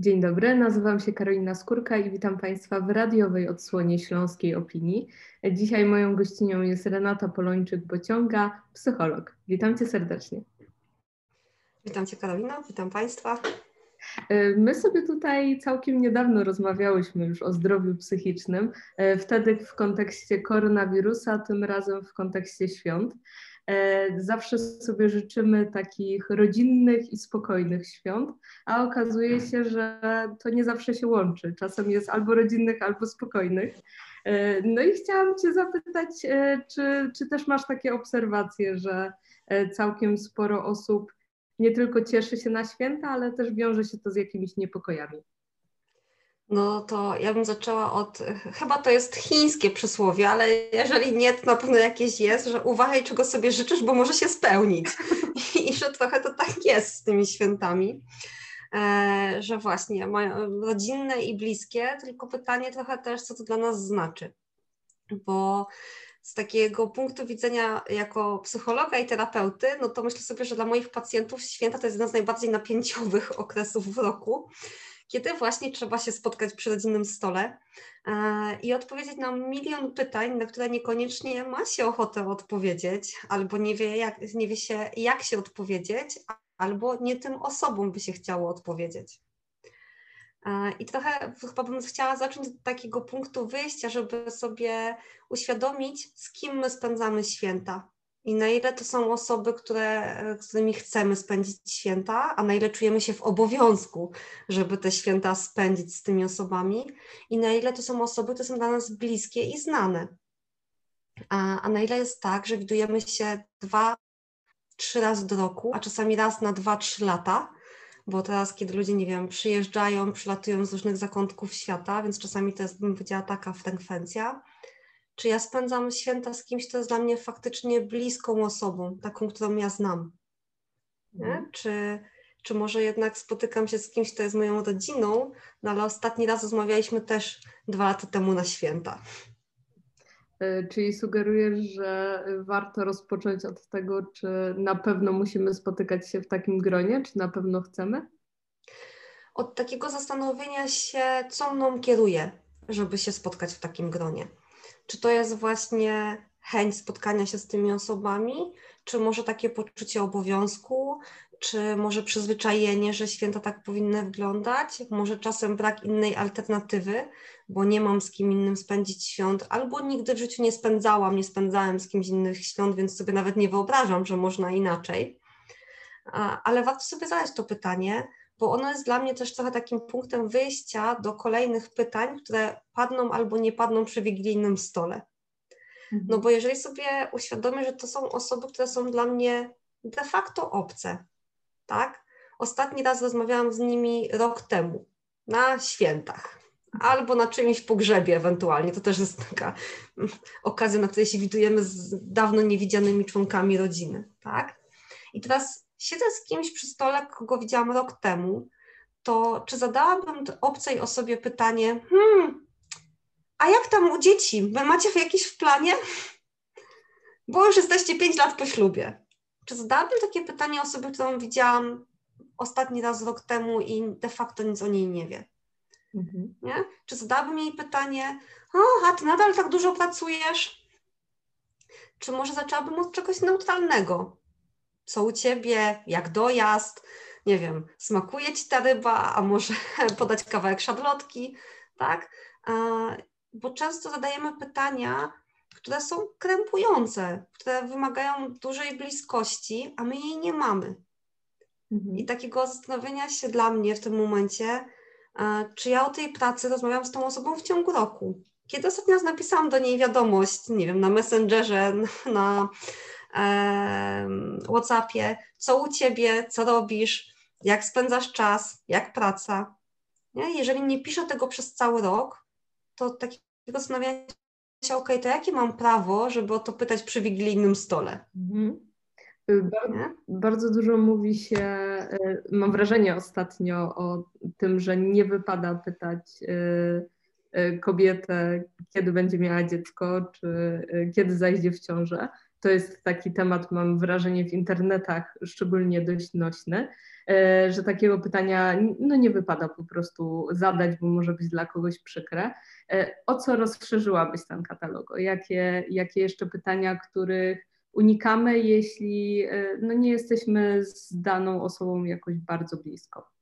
Dzień dobry, nazywam się Karolina Skórka i witam Państwa w radiowej odsłonie Śląskiej Opinii. Dzisiaj moją gościnią jest Renata Polończyk-Bociąga, psycholog. Witam Cię serdecznie. Witam Cię Karolina, witam Państwa. My sobie tutaj całkiem niedawno rozmawiałyśmy już o zdrowiu psychicznym, wtedy w kontekście koronawirusa, tym razem w kontekście świąt. E, zawsze sobie życzymy takich rodzinnych i spokojnych świąt, a okazuje się, że to nie zawsze się łączy. Czasem jest albo rodzinnych, albo spokojnych. E, no i chciałam Cię zapytać, e, czy, czy też masz takie obserwacje, że całkiem sporo osób nie tylko cieszy się na święta, ale też wiąże się to z jakimiś niepokojami? No to ja bym zaczęła od, chyba to jest chińskie przysłowie, ale jeżeli nie, to na pewno jakieś jest, że uważaj, czego sobie życzysz, bo może się spełnić. I, że trochę to tak jest z tymi świętami, e, że właśnie mają rodzinne i bliskie, tylko pytanie trochę też, co to dla nas znaczy. Bo z takiego punktu widzenia jako psychologa i terapeuty, no to myślę sobie, że dla moich pacjentów święta to jest jeden z najbardziej napięciowych okresów w roku kiedy właśnie trzeba się spotkać przy rodzinnym stole e, i odpowiedzieć na milion pytań, na które niekoniecznie ma się ochotę odpowiedzieć, albo nie wie, jak, nie wie się, jak się odpowiedzieć, albo nie tym osobom by się chciało odpowiedzieć. E, I trochę chyba bym chciała zacząć od takiego punktu wyjścia, żeby sobie uświadomić, z kim my spędzamy święta i na ile to są osoby, które, z którymi chcemy spędzić święta, a na ile czujemy się w obowiązku, żeby te święta spędzić z tymi osobami, i na ile to są osoby, które są dla nas bliskie i znane. A, a na ile jest tak, że widujemy się dwa, trzy razy do roku, a czasami raz na dwa, trzy lata, bo teraz, kiedy ludzie, nie wiem, przyjeżdżają, przylatują z różnych zakątków świata, więc czasami to jest, bym powiedziała, taka frekwencja, czy ja spędzam święta z kimś, kto jest dla mnie faktycznie bliską osobą, taką, którą ja znam. Mhm. Czy, czy może jednak spotykam się z kimś, kto jest moją rodziną, no ale ostatni raz rozmawialiśmy też dwa lata temu na święta. E, czyli sugerujesz, że warto rozpocząć od tego, czy na pewno musimy spotykać się w takim gronie, czy na pewno chcemy? Od takiego zastanowienia się, co mną kieruje, żeby się spotkać w takim gronie. Czy to jest właśnie chęć spotkania się z tymi osobami, czy może takie poczucie obowiązku, czy może przyzwyczajenie, że święta tak powinny wyglądać, może czasem brak innej alternatywy, bo nie mam z kim innym spędzić świąt, albo nigdy w życiu nie spędzałam, nie spędzałem z kimś innych świąt, więc sobie nawet nie wyobrażam, że można inaczej. Ale warto sobie zadać to pytanie, bo ono jest dla mnie też trochę takim punktem wyjścia do kolejnych pytań, które padną albo nie padną przy wigilijnym stole. No mhm. bo jeżeli sobie uświadomię, że to są osoby, które są dla mnie de facto obce, tak? Ostatni raz rozmawiałam z nimi rok temu, na świętach, albo na czymś pogrzebie ewentualnie. To też jest taka okazja, na której się widujemy z dawno niewidzianymi członkami rodziny, tak? I teraz siedzę z kimś przy stole, kogo widziałam rok temu, to czy zadałabym obcej osobie pytanie, hmm, a jak tam u dzieci? Wy macie jakieś w planie? Bo już jesteście 5 lat po ślubie. Czy zadałabym takie pytanie osobie, którą widziałam ostatni raz rok temu i de facto nic o niej nie wie? Mhm. Nie? Czy zadałabym jej pytanie, o, a ty nadal tak dużo pracujesz? Czy może zaczęłabym od czegoś neutralnego? Co u ciebie, jak dojazd, nie wiem, smakuje ci ta ryba, a może podać kawałek szablotki, tak? Bo często zadajemy pytania, które są krępujące, które wymagają dużej bliskości, a my jej nie mamy. Mhm. I takiego zastanowienia się dla mnie w tym momencie, czy ja o tej pracy rozmawiam z tą osobą w ciągu roku. Kiedy ostatnio napisałam do niej wiadomość, nie wiem, na Messengerze, na WhatsAppie, co u ciebie, co robisz, jak spędzasz czas, jak praca. Nie? Jeżeli nie piszę tego przez cały rok, to takiego zastanawiania się, ok, to jakie mam prawo, żeby o to pytać przy wigilijnym stole? Mhm. Bardzo, bardzo, dużo mówi się, e, mam wrażenie ostatnio o tym, że nie wypada pytać e, e, kobietę, kiedy będzie miała dziecko, czy kiedy zajdzie w ciążę. To jest taki temat, mam wrażenie, w internetach szczególnie dość nośny, że takiego pytania no nie wypada po prostu zadać, bo może być dla kogoś przykre. O co rozszerzyłabyś ten katalog? O jakie, jakie jeszcze pytania, których unikamy, jeśli no nie jesteśmy z daną osobą jakoś bardzo blisko?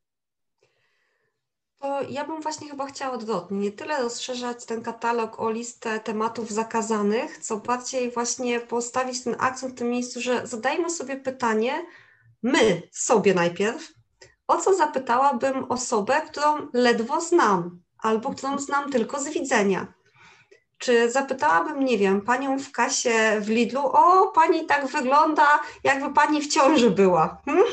To ja bym właśnie chyba chciała odwrotnie, nie tyle rozszerzać ten katalog o listę tematów zakazanych, co bardziej właśnie postawić ten akcent w tym miejscu, że zadajmy sobie pytanie, my sobie najpierw, o co zapytałabym osobę, którą ledwo znam, albo którą znam tylko z widzenia. Czy zapytałabym, nie wiem, panią w kasie w Lidlu, o, pani tak wygląda, jakby pani w ciąży była. Hmm?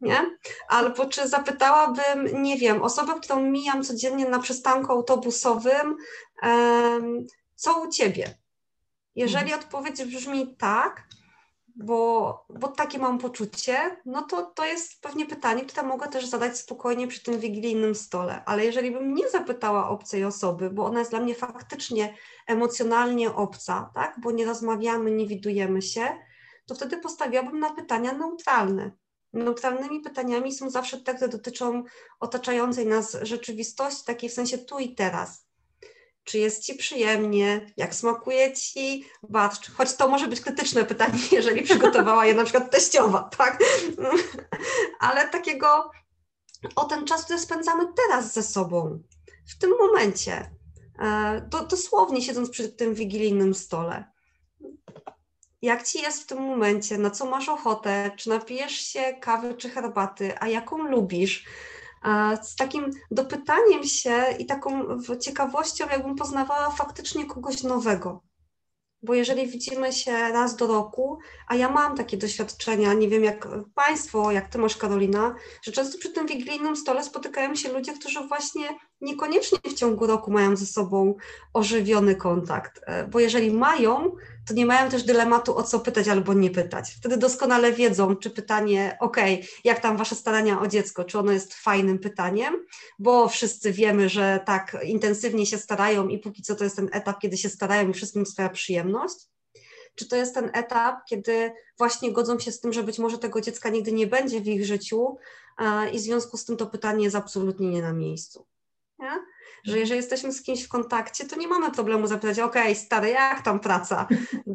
Nie? Albo czy zapytałabym, nie wiem, osobę, którą mijam codziennie na przystanku autobusowym, co u ciebie? Jeżeli mhm. odpowiedź brzmi tak, bo, bo takie mam poczucie, no to to jest pewnie pytanie, które mogę też zadać spokojnie przy tym wigilijnym stole. Ale jeżeli bym nie zapytała obcej osoby, bo ona jest dla mnie faktycznie emocjonalnie obca, tak? bo nie rozmawiamy, nie widujemy się, to wtedy postawiłabym na pytania neutralne. Neutralnymi pytaniami są zawsze te, które dotyczą otaczającej nas rzeczywistości, takiej w sensie tu i teraz. Czy jest Ci przyjemnie? Jak smakuje Ci barszcz? Choć to może być krytyczne pytanie, jeżeli przygotowała je na przykład teściowa, tak? Ale takiego o ten czas, który spędzamy teraz ze sobą, w tym momencie, e, dosłownie siedząc przy tym wigilijnym stole jak ci jest w tym momencie, na co masz ochotę, czy napijesz się kawy czy herbaty, a jaką lubisz. Z takim dopytaniem się i taką ciekawością, jakbym poznawała faktycznie kogoś nowego. Bo jeżeli widzimy się raz do roku, a ja mam takie doświadczenia, nie wiem jak Państwo, jak Ty masz Karolina, że często przy tym wigilijnym stole spotykają się ludzie, którzy właśnie niekoniecznie w ciągu roku mają ze sobą ożywiony kontakt, e, bo jeżeli mają, to nie mają też dylematu o co pytać albo nie pytać. Wtedy doskonale wiedzą, czy pytanie, ok, jak tam wasze starania o dziecko, czy ono jest fajnym pytaniem, bo wszyscy wiemy, że tak intensywnie się starają i póki co to jest ten etap, kiedy się starają i wszystkim sprawia przyjemność. Czy to jest ten etap, kiedy właśnie godzą się z tym, że być może tego dziecka nigdy nie będzie w ich życiu i w związku z tym to pytanie jest absolutnie nie na miejscu. Nie? że jeżeli jesteśmy z kimś w kontakcie, to nie mamy problemu zapytać, ok, stary, jak tam praca?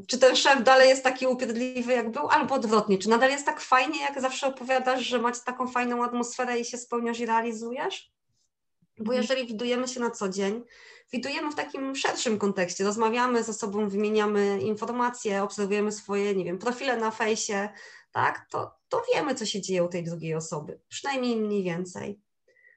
Czy ten szef dalej jest taki upierdliwy, jak był, albo odwrotnie, czy nadal jest tak fajnie, jak zawsze opowiadasz, że macie taką fajną atmosferę i się spełniasz i realizujesz? Bo mhm. jeżeli widujemy się na co dzień, widujemy w takim szerszym kontekście, rozmawiamy ze sobą, wymieniamy informacje, obserwujemy swoje, nie wiem, profile na fejsie, tak, to, to wiemy, co się dzieje u tej drugiej osoby, przynajmniej mniej więcej.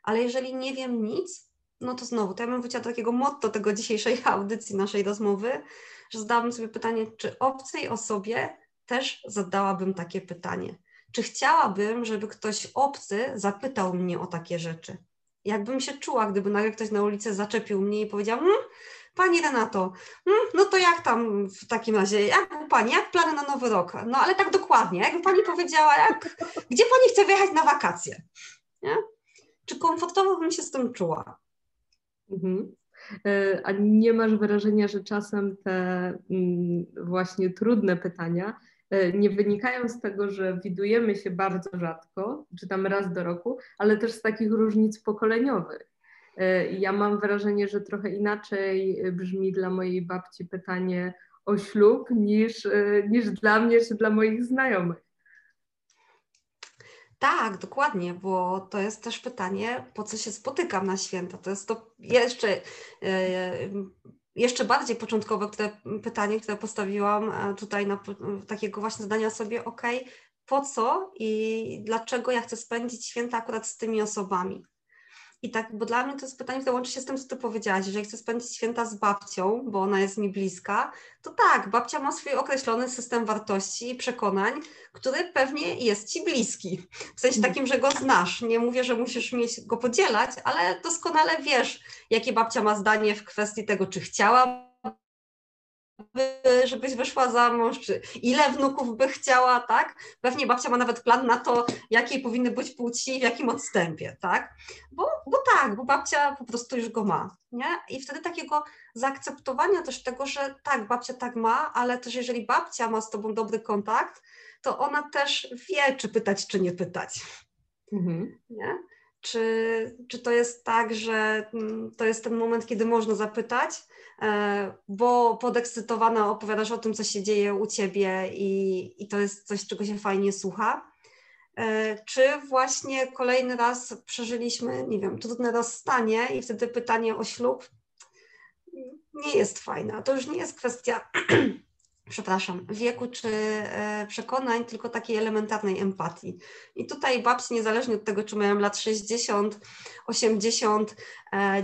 Ale jeżeli nie wiem nic, no to znowu, to ja bym wyciąła takiego motto tego dzisiejszej audycji, naszej rozmowy, że zadałabym sobie pytanie, czy obcej osobie też zadałabym takie pytanie. Czy chciałabym, żeby ktoś obcy zapytał mnie o takie rzeczy? Jakbym się czuła, gdyby nagle ktoś na ulicy zaczepił mnie i powiedział, hm, Pani Renato, hmm, no to jak tam w takim razie, jak Pani, jak plany na nowy rok? No ale tak dokładnie, jakby Pani powiedziała, jak, gdzie Pani chce wyjechać na wakacje? Nie? Czy komfortowo bym się z tym czuła? Mhm. E, a nie masz wrażenia, że czasem te mm, właśnie trudne pytania e, nie wynikają z tego, że widujemy się bardzo rzadko, czy tam raz do roku, ale też z takich różnic pokoleniowych. E, ja mam wrażenie, że trochę inaczej brzmi dla mojej babci pytanie o ślub niż, niż dla mnie czy dla moich znajomych. Tak, dokładnie, bo to jest też pytanie, po co się spotykam na święta. To jest to jeszcze, e, jeszcze bardziej początkowe które, pytanie, które postawiłam e, tutaj na takiego właśnie zadania sobie, ok, po co i dlaczego ja chcę spędzić święta akurat z tymi osobami. I tak, bo dla mnie to jest pytanie, które łączy się z tym, co ty powiedziałaś. Jeżeli chcę spędzić święta z babcią, bo ona jest mi bliska, to tak, babcia ma swój określony system wartości i przekonań, który pewnie jest ci bliski. W sensie takim, że go znasz. Nie mówię, że musisz mieć go podzielać, ale doskonale wiesz, jakie babcia ma zdanie w kwestii tego, czy chciała żebyś wyszła za mąż, czy ile wnuków by chciała, tak? Pewnie babcia ma nawet plan na to, jakiej powinny być płci, w jakim odstępie, tak? Bo, bo tak, bo babcia po prostu już go ma, nie? I wtedy takiego zaakceptowania też tego, że tak, babcia tak ma, ale też jeżeli babcia ma z tobą dobry kontakt, to ona też wie, czy pytać, czy nie pytać. Mhm. Nie? Czy, czy to jest tak, że mm, to jest ten moment, kiedy można zapytać, e, bo podekscytowana opowiadasz o tym, co się dzieje u ciebie i, i to jest coś, czego się fajnie słucha? E, czy właśnie kolejny raz przeżyliśmy, nie wiem, trudne rozstanie i wtedy pytanie o ślub nie jest fajne. To już nie jest kwestia przepraszam, wieku czy e, przekonań, tylko takiej elementarnej empatii. I tutaj babci, niezależnie od tego, czy mają lat 60, 80,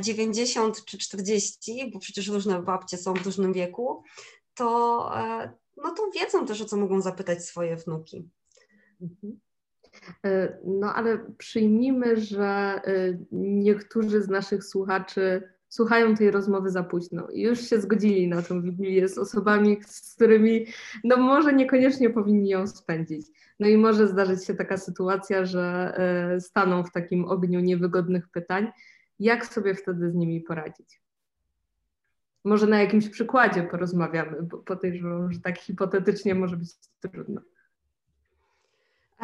90 czy 40, bo przecież różne babcie są w różnym wieku, to, e, no to wiedzą też, o co mogą zapytać swoje wnuki. Mhm. E, no ale przyjmijmy, że niektórzy z naszych słuchaczy słuchają tej rozmowy za późno i już się zgodzili na tą wigilię z osobami, z którymi no może niekoniecznie powinni ją spędzić. No i może zdarzyć się taka sytuacja, że e, staną w takim ogniu niewygodnych pytań. Jak sobie wtedy z nimi poradzić? Może na jakimś przykładzie porozmawiamy, bo podejrzewam, że tak hipotetycznie może być trudno.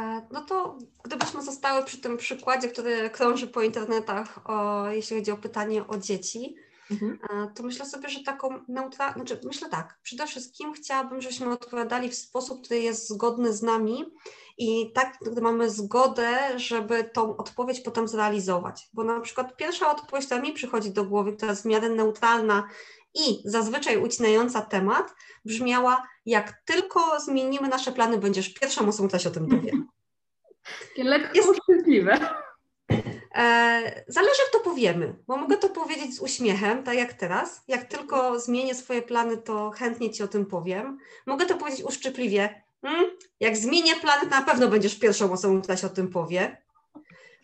E, no to gdybyśmy zostały przy tym przykładzie, który krąży po internetach, o, jeśli chodzi o pytanie o dzieci, mhm. E, to myślę sobie, że taką neutralną, znaczy myślę tak, przede wszystkim chciałabym, żebyśmy odpowiadali w sposób, który jest zgodny z nami i tak, gdy mamy zgodę, żeby tą odpowiedź potem zrealizować. Bo na przykład pierwsza odpowiedź, która mi przychodzi do głowy, która jest w miarę neutralna i zazwyczaj ucinająca temat brzmiała, jak tylko zmienimy nasze plany, będziesz pierwszą osobą, która się o tym dowie. Lekko jest uszczypliwe. E, zależy, jak to powiemy, bo mogę to powiedzieć z uśmiechem, tak jak teraz. Jak tylko zmienię swoje plany, to chętnie Ci o tym powiem. Mogę to powiedzieć uszczypliwie. Hmm? Jak zmienię plany, to na pewno będziesz pierwszą osobą, która się o tym powie.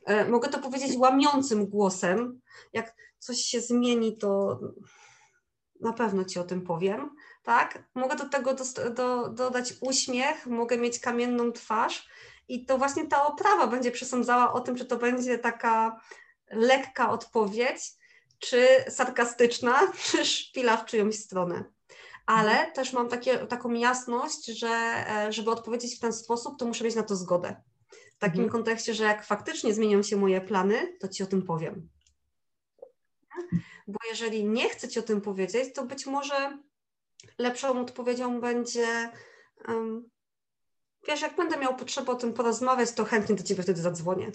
E, mogę to powiedzieć łamiącym głosem. Jak coś się zmieni, to na pewno Ci o tym powiem, tak? Mogę do tego do, do, dodać uśmiech, mogę mieć kamienną twarz i to właśnie ta oprawa będzie przesądzała o tym, czy to będzie taka lekka odpowiedź, czy sarkastyczna, czy szpila w czyjąś stronę. Ale mhm. też mam takie, taką jasność, że e, żeby odpowiedzieć w ten sposób, to muszę mieć na to zgodę. W takim mhm. kontekście, że jak faktycznie zmienią się moje plany, to Ci o tym powiem bo jeżeli nie chcę Ci o tym powiedzieć, to być może lepszą odpowiedzią będzie um, wiesz, jak będę miał potrzebę o tym porozmawiać, to chętnie do Ciebie wtedy zadzwonię.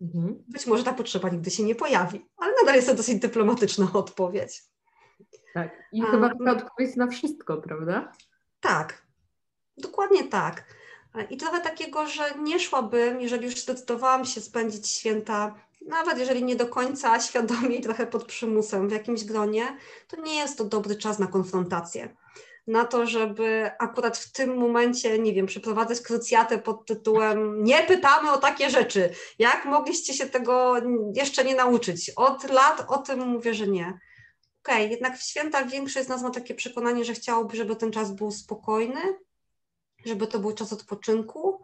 Mhm. Być może ta potrzeba nigdy się nie pojawi, ale nadal jest to dosyć dyplomatyczna odpowiedź. Tak. I A, chyba taka odpowiedź na wszystko, prawda? Tak. Dokładnie tak. I trochę takiego, że nie szłabym, jeżeli już zdecydowałam się spędzić święta nawet jeżeli nie do końca świadomie i trochę pod przymusem w jakimś gronie, to nie jest to dobry czas na konfrontację. Na to, żeby akurat w tym momencie, nie wiem, przeprowadzać krucjatę pod tytułem Nie pytamy o takie rzeczy. Jak mogliście się tego jeszcze nie nauczyć? Od lat o tym mówię, że nie. Okej, okay, jednak w święta większość z nas ma takie przekonanie, że chciałoby, żeby ten czas był spokojny, żeby to był czas odpoczynku,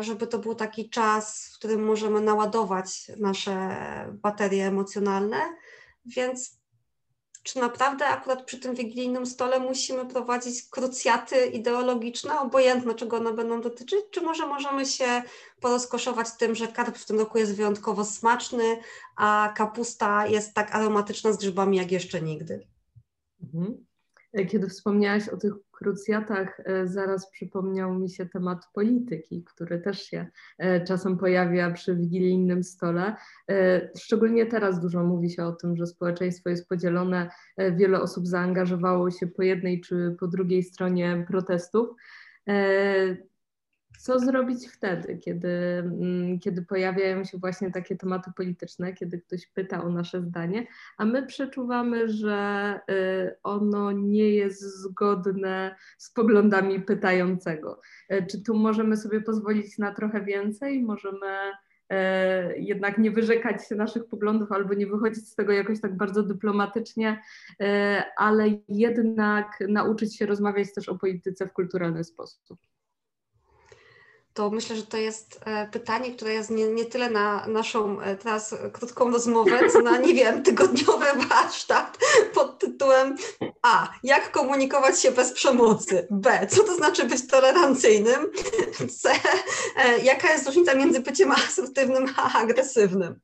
żeby to był taki czas, w którym możemy naładować nasze baterie emocjonalne. Więc czy naprawdę akurat przy tym wigilijnym stole musimy prowadzić krucjaty ideologiczne, obojętne czego one będą dotyczyć, czy może możemy się porozkoszować tym, że karp w tym roku jest wyjątkowo smaczny, a kapusta jest tak aromatyczna z grzybami jak jeszcze nigdy? Mhm. Kiedy wspomniałaś o tych krucjatach, e, zaraz przypomniał mi się temat polityki, który też się e, czasem pojawia przy wigilijnym stole. E, szczególnie teraz dużo mówi się o tym, że społeczeństwo jest podzielone, wiele osób zaangażowało się po jednej czy po drugiej stronie protestów co zrobić wtedy, kiedy, mm, kiedy pojawiają się właśnie takie tematy polityczne, kiedy ktoś pyta o nasze zdanie, a my przeczuwamy, że y, ono nie jest zgodne z poglądami pytającego. Y, czy tu możemy sobie pozwolić na trochę więcej? Możemy e, jednak nie wyrzekać się naszych poglądów albo nie wychodzić z tego jakoś tak bardzo dyplomatycznie, e, ale jednak nauczyć się rozmawiać też o polityce w kulturalny sposób to myślę, że to jest e, pytanie, które jest nie, nie tyle na naszą e, teraz krótką rozmowę, co na, nie wiem, tygodniowy warsztat pod tytułem A. Jak komunikować się bez przemocy? B. Co to znaczy być tolerancyjnym? C. E, jaka jest różnica między byciem asertywnym a agresywnym?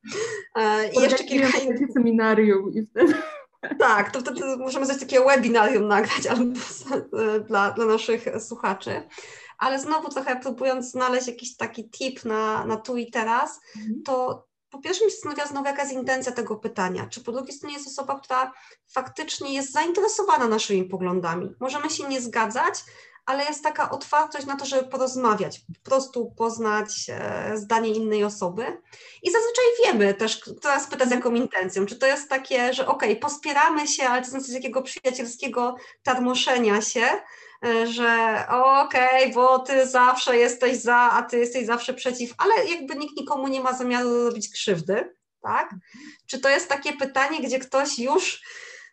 I jeszcze kilka innych. seminarium i wtedy... Tak, to wtedy możemy coś takiego webinarium nagrać albo dla, dla naszych słuchaczy ale znowu trochę próbując znaleźć jakiś taki tip na, na tu i teraz, mhm. to po pierwsze mi się zastanawia znowu, jaka jest intencja tego pytania. Czy po drugiej stronie jest osoba, która faktycznie jest zainteresowana naszymi poglądami. Możemy się nie zgadzać, ale jest taka otwartość na to, żeby porozmawiać, po prostu poznać e, zdanie innej osoby. I zazwyczaj wiemy też, kto nas pyta z mhm. jaką intencją. Czy to jest takie, że okej, okay, pospieramy się, ale to jest z takiego przyjacielskiego tarmoszenia się, że okej, okay, bo ty zawsze jesteś za, a ty jesteś zawsze przeciw, ale jakby nikt nikomu nie ma zamiaru robić krzywdy, tak? Czy to jest takie pytanie, gdzie ktoś już,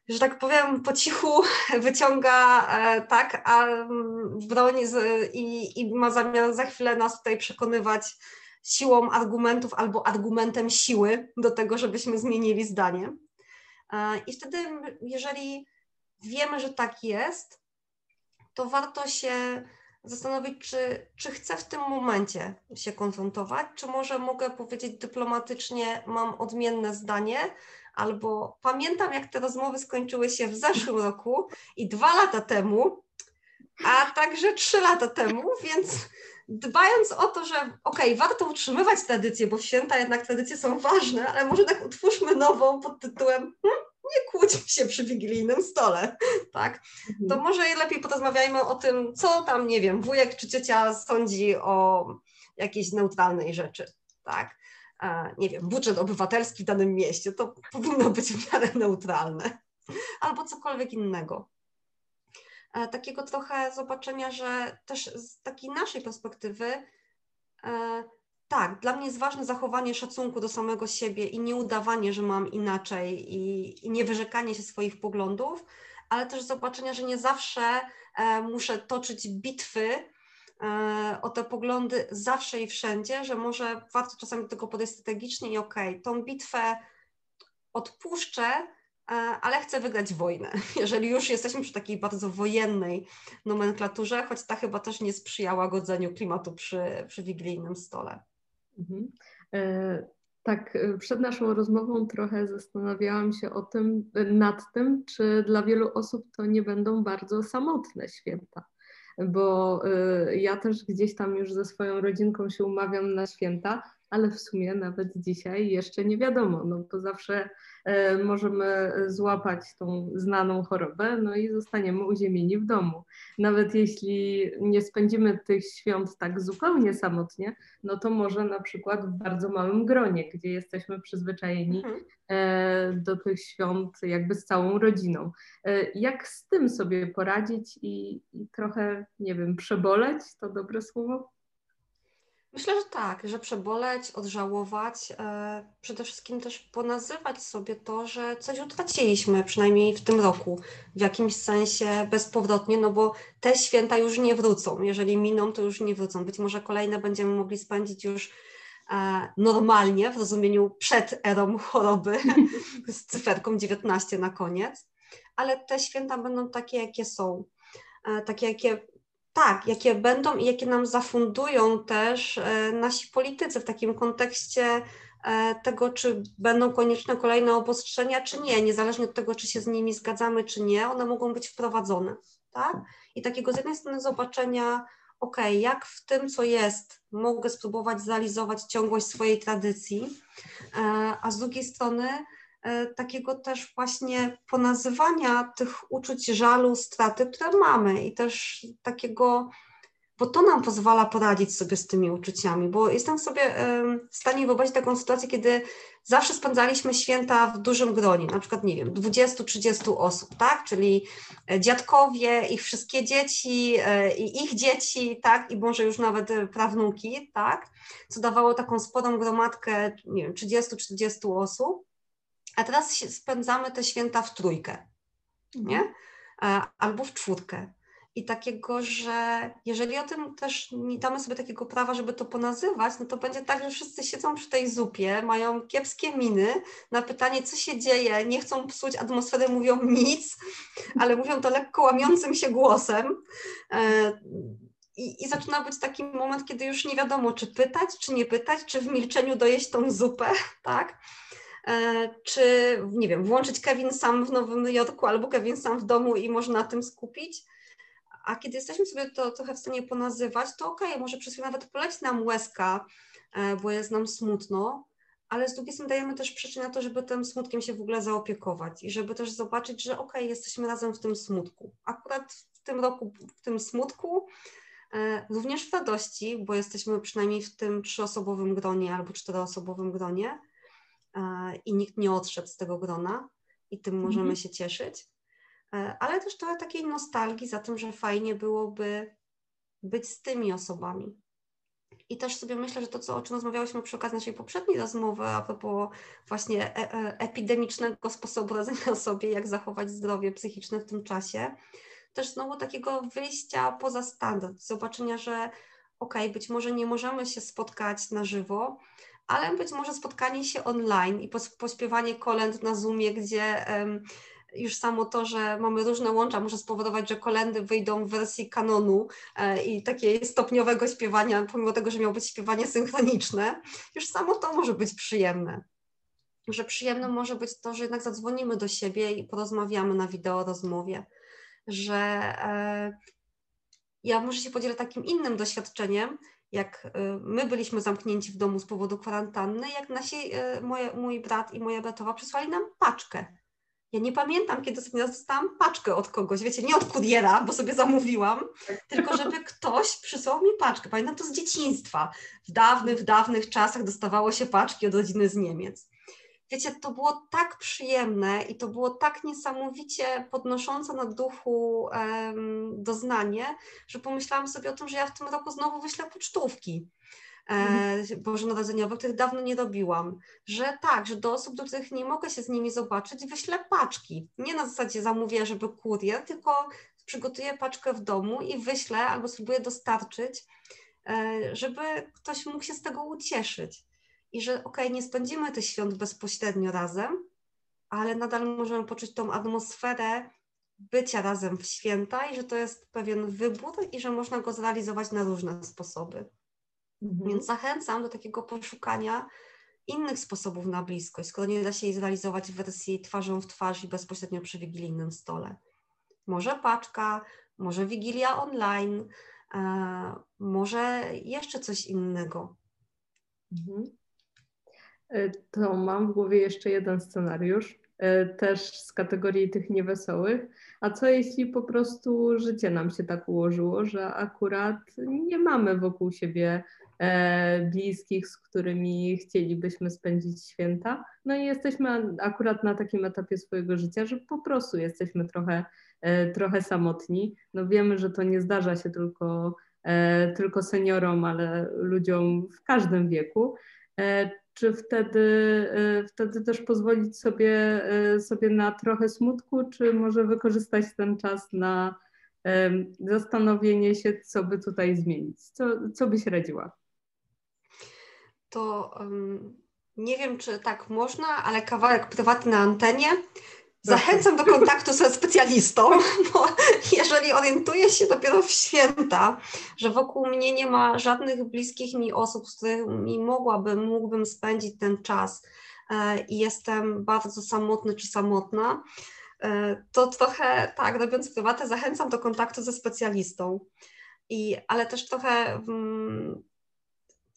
że tak powiem, po cichu wyciąga, e, tak, a mm, broń z, i, i ma zamiar za chwilę nas tutaj przekonywać siłą argumentów albo argumentem siły do tego, żebyśmy zmienili zdanie. E, I wtedy, jeżeli wiemy, że tak jest, to warto się zastanowić, czy, czy chcę w tym momencie się konfrontować, czy może mogę powiedzieć dyplomatycznie, mam odmienne zdanie, albo pamiętam, jak te rozmowy skończyły się w zeszłym roku i dwa lata temu, a także trzy lata temu, więc dbając o to, że okej, okay, warto utrzymywać tradycje, bo święta jednak tradycje są ważne, ale może tak utwórzmy nową pod tytułem hmm, nie kłóćmy się przy wigilijnym stole, tak? To mhm. może lepiej porozmawiajmy o tym, co tam, nie wiem, wujek czy ciocia sądzi o jakiejś neutralnej rzeczy, tak? nie wiem, budżet obywatelski w danym mieście, to powinno być w miarę neutralne, albo cokolwiek innego. Takiego trochę zobaczenia, że też z takiej naszej perspektywy e, tak, dla mnie jest ważne zachowanie szacunku do samego siebie i nie udawanie, że mam inaczej i, i nie wyrzekanie się swoich poglądów, ale też zobaczenia, że nie zawsze e, muszę toczyć bitwy e, o te poglądy zawsze i wszędzie, że może warto czasami do tego podejść strategicznie i okej, okay, tą bitwę odpuszczę, e, ale chcę wygrać wojnę. Jeżeli już jesteśmy przy takiej bardzo wojennej nomenklaturze, choć ta chyba też nie sprzyjała godzeniu klimatu przy, przy wigilijnym stole. Mhm. E, tak, e, przed naszą rozmową trochę zastanawiałam się o tym, e, nad tym, czy dla wielu osób to nie będą bardzo samotne święta. Bo ja też gdzieś tam już ze swoją rodzinką się umawiam na święta, ale w sumie nawet dzisiaj jeszcze nie wiadomo, no bo zawsze e, możemy złapać tą znaną chorobę, no i zostaniemy uziemieni w domu. Nawet jeśli nie spędzimy tych świąt tak zupełnie samotnie, no to może na przykład w bardzo małym gronie, gdzie jesteśmy przyzwyczajeni mhm. e, do tych świąt jakby z całą rodziną. E, jak z tym sobie poradzić i, i trochę, nie wiem, przeboleć, to dobre słowo? Myślę, że tak, że przeboleć, odżałować, e, przede wszystkim też ponazywać sobie to, że coś utraciliśmy, przynajmniej w tym roku, w jakimś sensie bezpowrotnie, no bo te święta już nie wrócą. Jeżeli miną, to już nie wrócą. Być może kolejne będziemy mogli spędzić już e, normalnie, w rozumieniu przed erą choroby, z cyferką 19 na koniec, ale te święta będą takie, jakie są. E, takie, jakie tak, jakie będą i jakie nam zafundują też e, nasi politycy w takim kontekście e, tego, czy będą konieczne kolejne obostrzenia, czy nie, niezależnie od tego, czy się z nimi zgadzamy, czy nie, one mogą być wprowadzone, tak? I takiego z jednej strony zobaczenia, ok, jak w tym, co jest, mogę spróbować zrealizować ciągłość swojej tradycji, e, a z drugiej strony takiego też właśnie ponazywania tych uczuć żalu, straty, które mamy i też takiego bo to nam pozwala poradzić sobie z tymi uczuciami, bo jestem sobie w stanie wyobrazić taką sytuację, kiedy zawsze spędzaliśmy święta w dużym gronie, na przykład, nie wiem, 20-30 osób, tak, czyli e, dziadkowie, ich wszystkie dzieci e, i ich dzieci, tak, i może już nawet e, prawnuki, tak, co dawało taką sporą gromadkę, nie wiem, 30-40 osób, a teraz spędzamy te święta w trójkę, nie, mhm. albo w czwórkę i takiego, że jeżeli o tym też nie damy sobie takiego prawa, żeby to ponazywać, no to będzie tak, że wszyscy siedzą przy tej zupie, mają kiepskie miny na pytanie, co się dzieje, nie chcą psuć atmosfery, mówią nic, ale mówią to lekko łamiącym się głosem. E, I, I zaczyna być taki moment, kiedy już nie wiadomo, czy pytać, czy nie pytać, czy w milczeniu dojeść tą zupę, tak? E, czy, nie wiem, włączyć Kevin sam w Nowym Jorku albo Kevin sam w domu i można na tym skupić a kiedy jesteśmy sobie to trochę w stanie ponazywać, to okej, okay, może przez chwilę nawet poleci nam łezka, e, bo jest nam smutno, ale z drugiej strony dajemy też przyczynę na to, żeby tym smutkiem się w ogóle zaopiekować i żeby też zobaczyć, że okej, okay, jesteśmy razem w tym smutku. Akurat w tym roku, w tym smutku, e, również w radości, bo jesteśmy przynajmniej w tym trzyosobowym gronie albo czteroosobowym gronie i nikt nie odszedł z tego grona i tym możemy mm -hmm. się cieszyć. E, ale też trochę takiej nostalgii za tym, że fajnie byłoby być z tymi osobami. I też sobie myślę, że to, co, o czym rozmawiałyśmy przy okazji naszej poprzedniej rozmowy, a propos właśnie e, e, epidemicznego sposobu radzenia sobie, jak zachować zdrowie psychiczne w tym czasie, też znowu takiego wyjścia poza standard, zobaczenia, że okej, okay, być może nie możemy się spotkać na żywo, ale być może spotkanie się online i pośpiewanie kolęd na Zoomie, gdzie już samo to, że mamy różne łącza może spowodować, że kolendy wyjdą w wersji kanonu e, i takiego stopniowego śpiewania, pomimo tego, że miało być śpiewanie synchroniczne, już samo to może być przyjemne. Że przyjemne może być to, że jednak zadzwonimy do siebie i porozmawiamy na wideo rozmowie, że e, ja może się podzielę takim innym doświadczeniem, jak e, my byliśmy zamknięci w domu z powodu kwarantanny, jak nasi, moje, mój brat i moja bratowa przysłali nam paczkę ja nie pamiętam, kiedy sobie dostałam paczkę od kogoś, wiecie, nie od kuriera, bo sobie zamówiłam, tylko żeby ktoś przysłał mi paczkę. Pamiętam to z dzieciństwa. W dawnych, w dawnych czasach dostawało się paczki od rodziny z Niemiec. Wiecie, to było tak przyjemne i to było tak niesamowicie podnoszące na duchu um, doznanie, że pomyślałam sobie o tym, że ja w tym roku znowu wyślę pocztówki e, bożonarodzeniowych, których dawno nie robiłam, że tak, że do osób, do których nie mogę się z nimi zobaczyć, wyślę paczki. Nie na zasadzie zamówię, żeby kurier, tylko przygotuję paczkę w domu i wyślę albo spróbuję dostarczyć, e, żeby ktoś mógł się z tego ucieszyć. I że okej, okay, nie spędzimy tych świąt bezpośrednio razem, ale nadal możemy poczuć tą atmosferę bycia razem w święta i że to jest pewien wybór i że można go zrealizować na różne sposoby. Mhm. Więc zachęcam do takiego poszukania innych sposobów na bliskość, skoro nie da się jej zrealizować w wersji twarzą w twarz i bezpośrednio przy wigilijnym stole. Może paczka, może wigilia online, e, może jeszcze coś innego. Mhm. E, to mam w głowie jeszcze jeden scenariusz, e, też z kategorii tych niewesołych. A co jeśli po prostu życie nam się tak ułożyło, że akurat nie mamy wokół siebie E, bliskich, z którymi chcielibyśmy spędzić święta. No i jesteśmy akurat na takim etapie swojego życia, że po prostu jesteśmy trochę, trochę samotni. No wiemy, że to nie zdarza się tylko, tylko seniorom, ale ludziom w każdym wieku. Czy wtedy, wtedy też pozwolić sobie, sobie na trochę smutku, czy może wykorzystać ten czas na zastanowienie się, co by tutaj zmienić? Co, co byś radziła? to um, nie wiem, czy tak można, ale kawałek prywatny na antenie. Zachęcam do kontaktu ze specjalistą, bo jeżeli orientuję się dopiero w święta, że wokół mnie nie ma żadnych bliskich mi osób, z którymi mogłabym, mógłbym spędzić ten czas e, i jestem bardzo samotny czy samotna, e, to trochę tak, robiąc prywatę, zachęcam do kontaktu ze specjalistą. I, ale też trochę mm,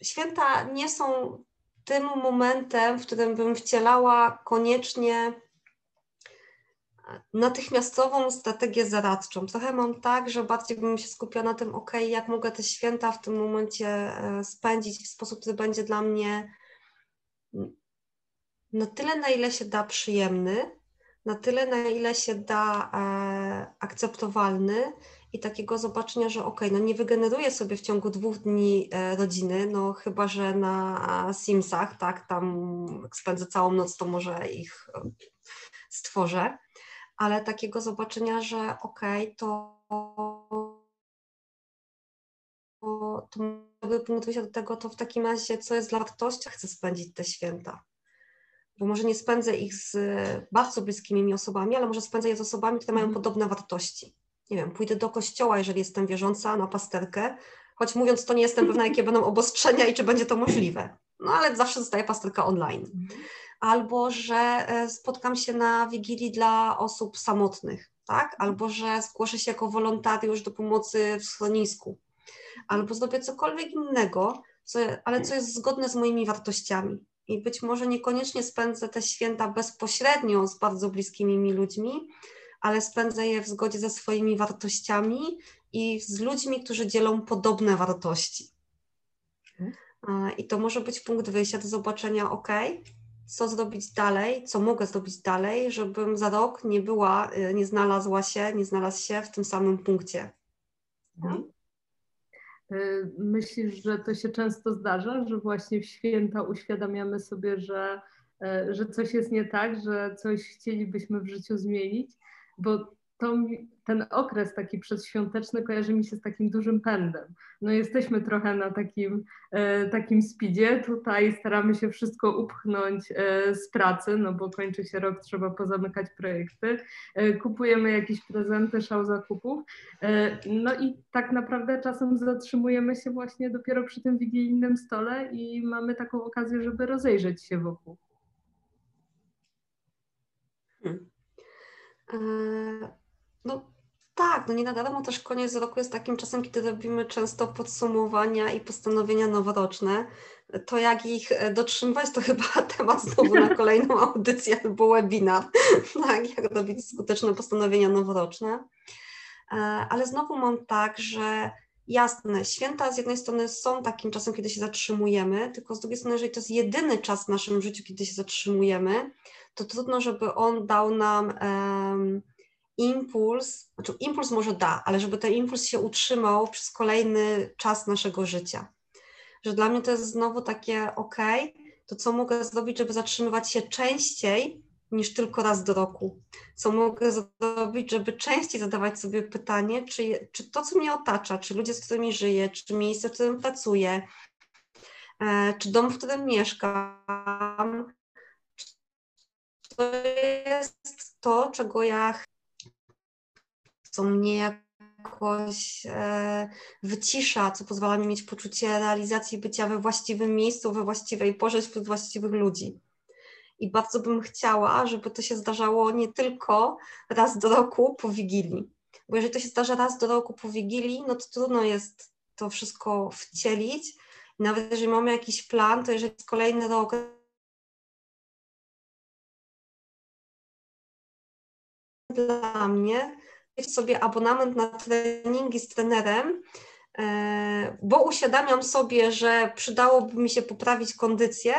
święta nie są tym momentem, w którym bym wcielała koniecznie natychmiastową strategię zaradczą. Trochę mam tak, że bardziej bym się skupiła na tym, ok, jak mogę te święta w tym momencie e, spędzić w sposób, który będzie dla mnie na tyle, na ile się da przyjemny, na tyle, na ile się da e, akceptowalny i takiego zobaczenia, że ok, no nie wygeneruję sobie w ciągu dwóch dni e, rodziny, no chyba, że na Simsach, tak, tam spędzę całą noc, to może ich stworzę, ale takiego zobaczenia, że ok, to to mogę punkt wyjścia do tego, to w takim razie, co jest dla wartości, chcę spędzić te święta bo może nie spędzę ich z bardzo bliskimi mi osobami, ale może spędzę je z osobami, które mają mhm. podobne wartości. Nie wiem, pójdę do kościoła, jeżeli jestem wierząca, na pasterkę, choć mówiąc to nie jestem pewna, jakie będą obostrzenia i czy będzie to możliwe. No ale zawsze zostaje pasterka online. Albo, że e, spotkam się na wigilii dla osób samotnych, tak? Albo, że zgłoszę się jako wolontariusz do pomocy w schronisku. Albo zrobię cokolwiek innego, co, ale co jest zgodne z moimi wartościami i być może niekoniecznie spędzę te święta bezpośrednio z bardzo bliskimi mi ludźmi, ale spędzę je w zgodzie ze swoimi wartościami i z ludźmi, którzy dzielą podobne wartości. Mhm. I to może być punkt wyjścia do zobaczenia, ok, co zrobić dalej, co mogę zrobić dalej, żebym za rok nie była, y, nie znalazła się, nie znalazł się w tym samym punkcie. Mhm. Y, myślisz, że to się często zdarza, że właśnie w święta uświadamiamy sobie, że, y, że coś jest nie tak, że coś chcielibyśmy w życiu zmienić? Bo to, ten okres taki przedświąteczny kojarzy mi się z takim dużym pędem. No jesteśmy trochę na takim, e, takim speedzie, tutaj staramy się wszystko upchnąć e, z pracy, no bo kończy się rok, trzeba pozamykać projekty, e, kupujemy jakieś prezenty, szał zakupów, e, no i tak naprawdę czasem zatrzymujemy się właśnie dopiero przy tym wigilijnym stole i mamy taką okazję, żeby rozejrzeć się wokół. Hmm. E, no tak, no nie na darmo też koniec roku jest takim czasem, kiedy robimy często podsumowania i postanowienia noworoczne. To jak ich e, dotrzymywać, to chyba temat znowu na kolejną audycję albo webinar, tak, jak robić skuteczne postanowienia noworoczne. E, ale znowu mam tak, że jasne, święta z jednej strony są takim czasem, kiedy się zatrzymujemy, tylko z drugiej strony, jeżeli to jest jedyny czas w naszym życiu, kiedy się zatrzymujemy, to trudno, żeby on dał nam um, impuls, znaczy impuls może da, ale żeby ten impuls się utrzymał przez kolejny czas naszego życia. Że dla mnie to jest znowu takie ok, to co mogę zrobić, żeby zatrzymywać się częściej niż tylko raz do roku? Co mogę zrobić, żeby częściej zadawać sobie pytanie, czy, czy to, co mnie otacza, czy ludzie, z którymi żyję, czy miejsce, w którym pracuję, e, czy dom, w którym mieszkam, to jest to, czego ja co mnie jakoś e, wycisza, co pozwala mi mieć poczucie realizacji bycia we właściwym miejscu, we właściwej porze wśród właściwych ludzi. I bardzo bym chciała, żeby to się zdarzało nie tylko raz do roku po Wigilii. Bo jeżeli to się zdarza raz do roku po Wigilii, no to trudno jest to wszystko wcielić. Nawet jeżeli mamy jakiś plan, to jeżeli jest kolejny rok dla mnie, sobie abonament na treningi z trenerem, e, bo uświadamiam sobie, że przydałoby mi się poprawić kondycję,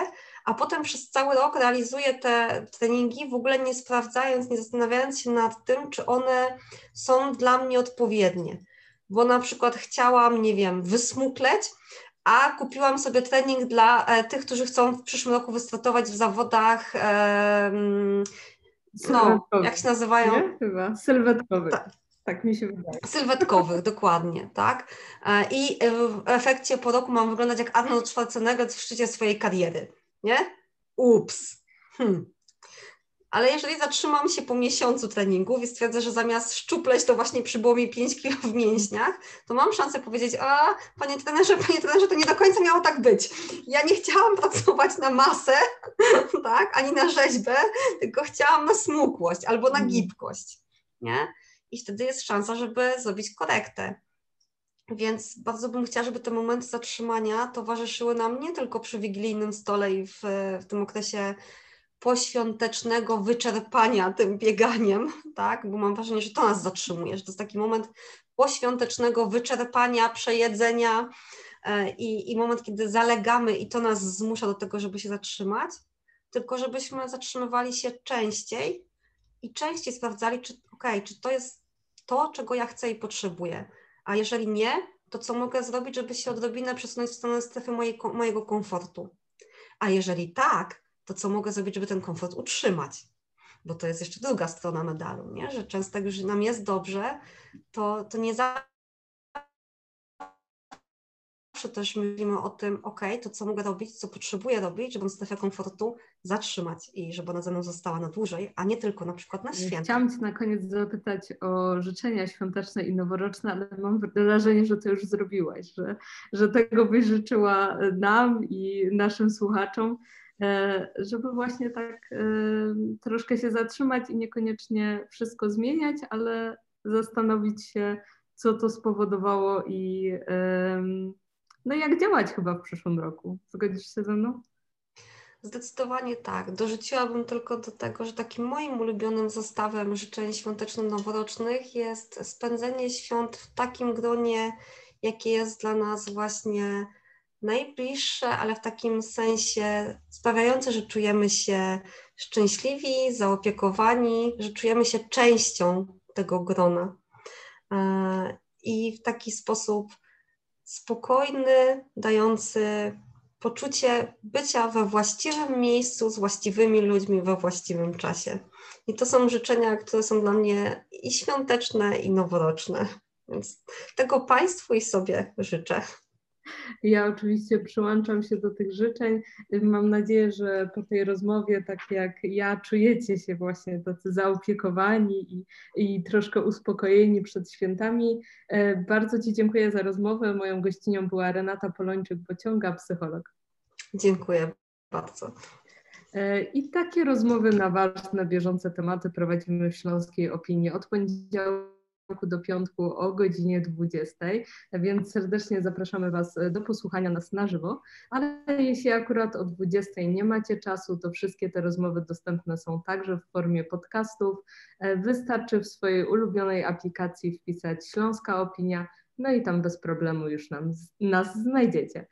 a potem przez cały rok realizuję te treningi, w ogóle nie sprawdzając, nie zastanawiając się nad tym, czy one są dla mnie odpowiednie. Bo na przykład chciałam, nie wiem, wysmukleć, a kupiłam sobie trening dla e, tych, którzy chcą w przyszłym roku wystartować w zawodach. E, no, jak się nazywają? Nie? Chyba, sylwetkowych. Tak. Tak mi się wydaje. Sylwetkowych, dokładnie, tak. E, I w efekcie po roku mam wyglądać jak Arnold Schwarzenegger w szczycie swojej kariery, nie? Ups. Hmm. Ale jeżeli zatrzymam się po miesiącu treningów i stwierdzę, że zamiast szczupleć to właśnie przybyło mi 5 kilo w mięśniach, to mam szansę powiedzieć, a panie trenerze, panie trenerze, to nie do końca miało tak być. Ja nie chciałam pracować na masę, tak, ani na rzeźbę, tylko chciałam na smukłość albo na mhm. gibkość, nie? I wtedy jest szansa, żeby zrobić korektę. Więc bardzo bym chciała, żeby te momenty zatrzymania towarzyszyły nam nie tylko przy wigilijnym stole i w, w tym okresie poświątecznego wyczerpania tym bieganiem, tak? Bo mam wrażenie, że to nas zatrzymuje, że to jest taki moment poświątecznego wyczerpania, przejedzenia e, i, i moment, kiedy zalegamy i to nas zmusza do tego, żeby się zatrzymać, tylko żebyśmy zatrzymywali się częściej i częściej sprawdzali, czy, okay, czy to jest to, czego ja chcę i potrzebuję. A jeżeli nie, to co mogę zrobić, żeby się odrobinę przesunąć w stronę strefy mojej, mojego komfortu? A jeżeli tak, to co mogę zrobić, żeby ten komfort utrzymać? Bo to jest jeszcze druga strona medalu, nie? że często jak już nam jest dobrze, to, to nie zawsze też myślimy o tym, ok, to co mogę robić, co potrzebuję robić, żeby strefę komfortu zatrzymać i żeby ona ze mną została na dłużej, a nie tylko na przykład na święta. Chciałam Cię na koniec zapytać o życzenia świąteczne i noworoczne, ale mam wrażenie, że to już zrobiłaś, że, że tego byś życzyła nam i naszym słuchaczom, żeby właśnie tak e, troszkę się zatrzymać i niekoniecznie wszystko zmieniać, ale zastanowić się, co to spowodowało i no jak działać chyba w przyszłym roku. Zgodzisz się ze mną? Zdecydowanie tak. Dorzuciłabym tylko do tego, że takim moim ulubionym zestawem życzeń świąteczno-noworocznych jest spędzenie świąt w takim gronie, jakie jest dla nas właśnie najbliższe, ale w takim sensie sprawiające, że czujemy się szczęśliwi, zaopiekowani, że czujemy się częścią tego grona. E, I w taki sposób spokojny, dający poczucie bycia we właściwym miejscu z właściwymi ludźmi we właściwym czasie. I to są życzenia, które są dla mnie i świąteczne, i noworoczne. Więc tego Państwu i sobie życzę. Ja oczywiście przyłączam się do tych życzeń. Mam nadzieję, że po tej rozmowie, tak jak ja, czujecie się właśnie tacy zaopiekowani i, i troszkę uspokojeni przed świętami. E, bardzo Ci dziękuję za rozmowę. Moją gościnią była Renata Polończyk-Bociąga, psycholog. Dziękuję bardzo. E, I takie rozmowy na ważne, bieżące tematy prowadzimy w Śląskiej Opinii od poniedziałku do piątku o godzinie 20, więc serdecznie zapraszamy Was do posłuchania nas na żywo, ale jeśli akurat o 20 nie macie czasu, to wszystkie te rozmowy dostępne są także w formie podcastów. Wystarczy w swojej ulubionej aplikacji wpisać Śląska Opinia, no i tam bez problemu już nam, nas znajdziecie.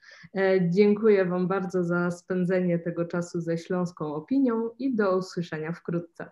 Dziękuję Wam bardzo za spędzenie tego czasu ze Śląską Opinią i do usłyszenia wkrótce.